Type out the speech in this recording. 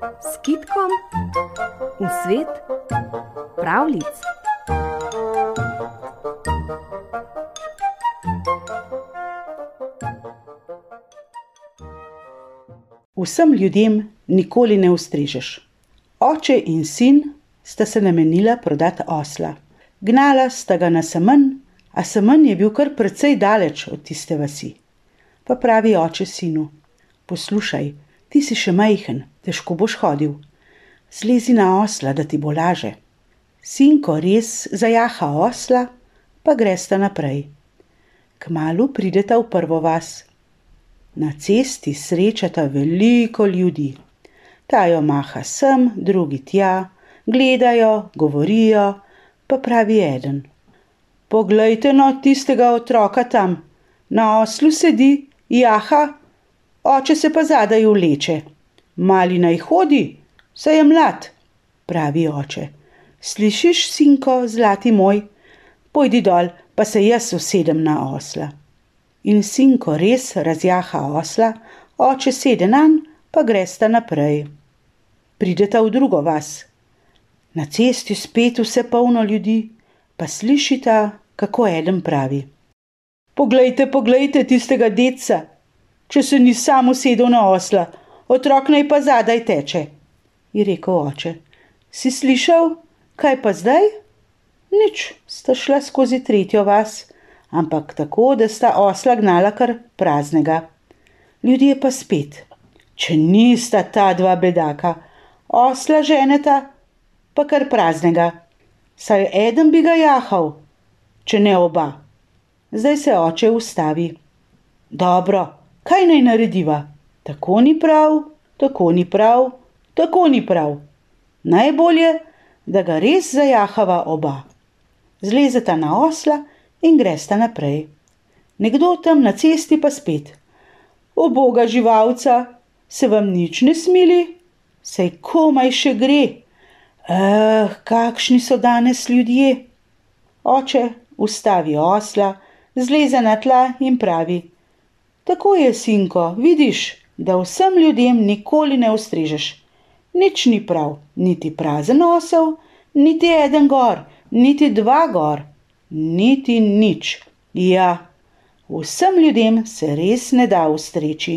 s kitkom v svet pravlic. Vsem ljudem nikoli ne ustrežeš. Oče in sin sta se namenila prodati osla. Gnala sta ga na semen, a semen je bil kar precej daleč od tiste vasi. Pa pravi oče sinu: Poslušaj, ti si še majhen, težko boš hodil. Zlezi na osla, da ti bo laže. Sinko res zajaha osla, pa gresta naprej. Kmalu prideta v prvo vas. Na cesti srečata veliko ljudi. Ta jo maha sem, drugi tja, gledajo, govorijo, pa pravi eden. Poglejte no tistega otroka tam, na oslu sedi, jaha, oče se pa zadaj vleče. Mali naj hodi, saj je mlad, pravi oče. Slišiš, sinko, zlati moj, pojdi dol, pa se jaz usedem na osla. In sinko res razjaha osla, oče sede nanj, pa gresta naprej. Prideta v drugo vas. Na cesti spet vse polno ljudi, pa slišita, kako eden pravi. Poglejte, poglejte tistega deca, če se ni sam usedel na osla, otrok naj pa zadaj teče, je rekel oče. Si slišal, kaj pa zdaj? Nič, sta šla skozi tretjo vas, ampak tako, da sta osla gnala kar praznega. Ljudje pa spet, če nista ta dva bedaka, osla ženeta, pa kar praznega, saj eden bi ga jahal, če ne oba. Zdaj se oče ustavi. Dobro, kaj naj narediva? Tako ni prav, tako ni prav, tako ni prav. Najbolje, da ga res zajahava oba. Zlezeta na osla in gresta naprej. Nekdo tam na cesti pa spet. O boga živalca, se vam nič ne smili, sej komaj še gre. Eh, kakšni so danes ljudje? Oče ustavi osla, zleze na tla in pravi: Tako je, sinko, vidiš, da vsem ljudem nikoli ne ustrežeš. Nič ni prav, niti prazen osel, niti eden gor, niti dva gor, niti nič. Ja, vsem ljudem se res ne da ustreči.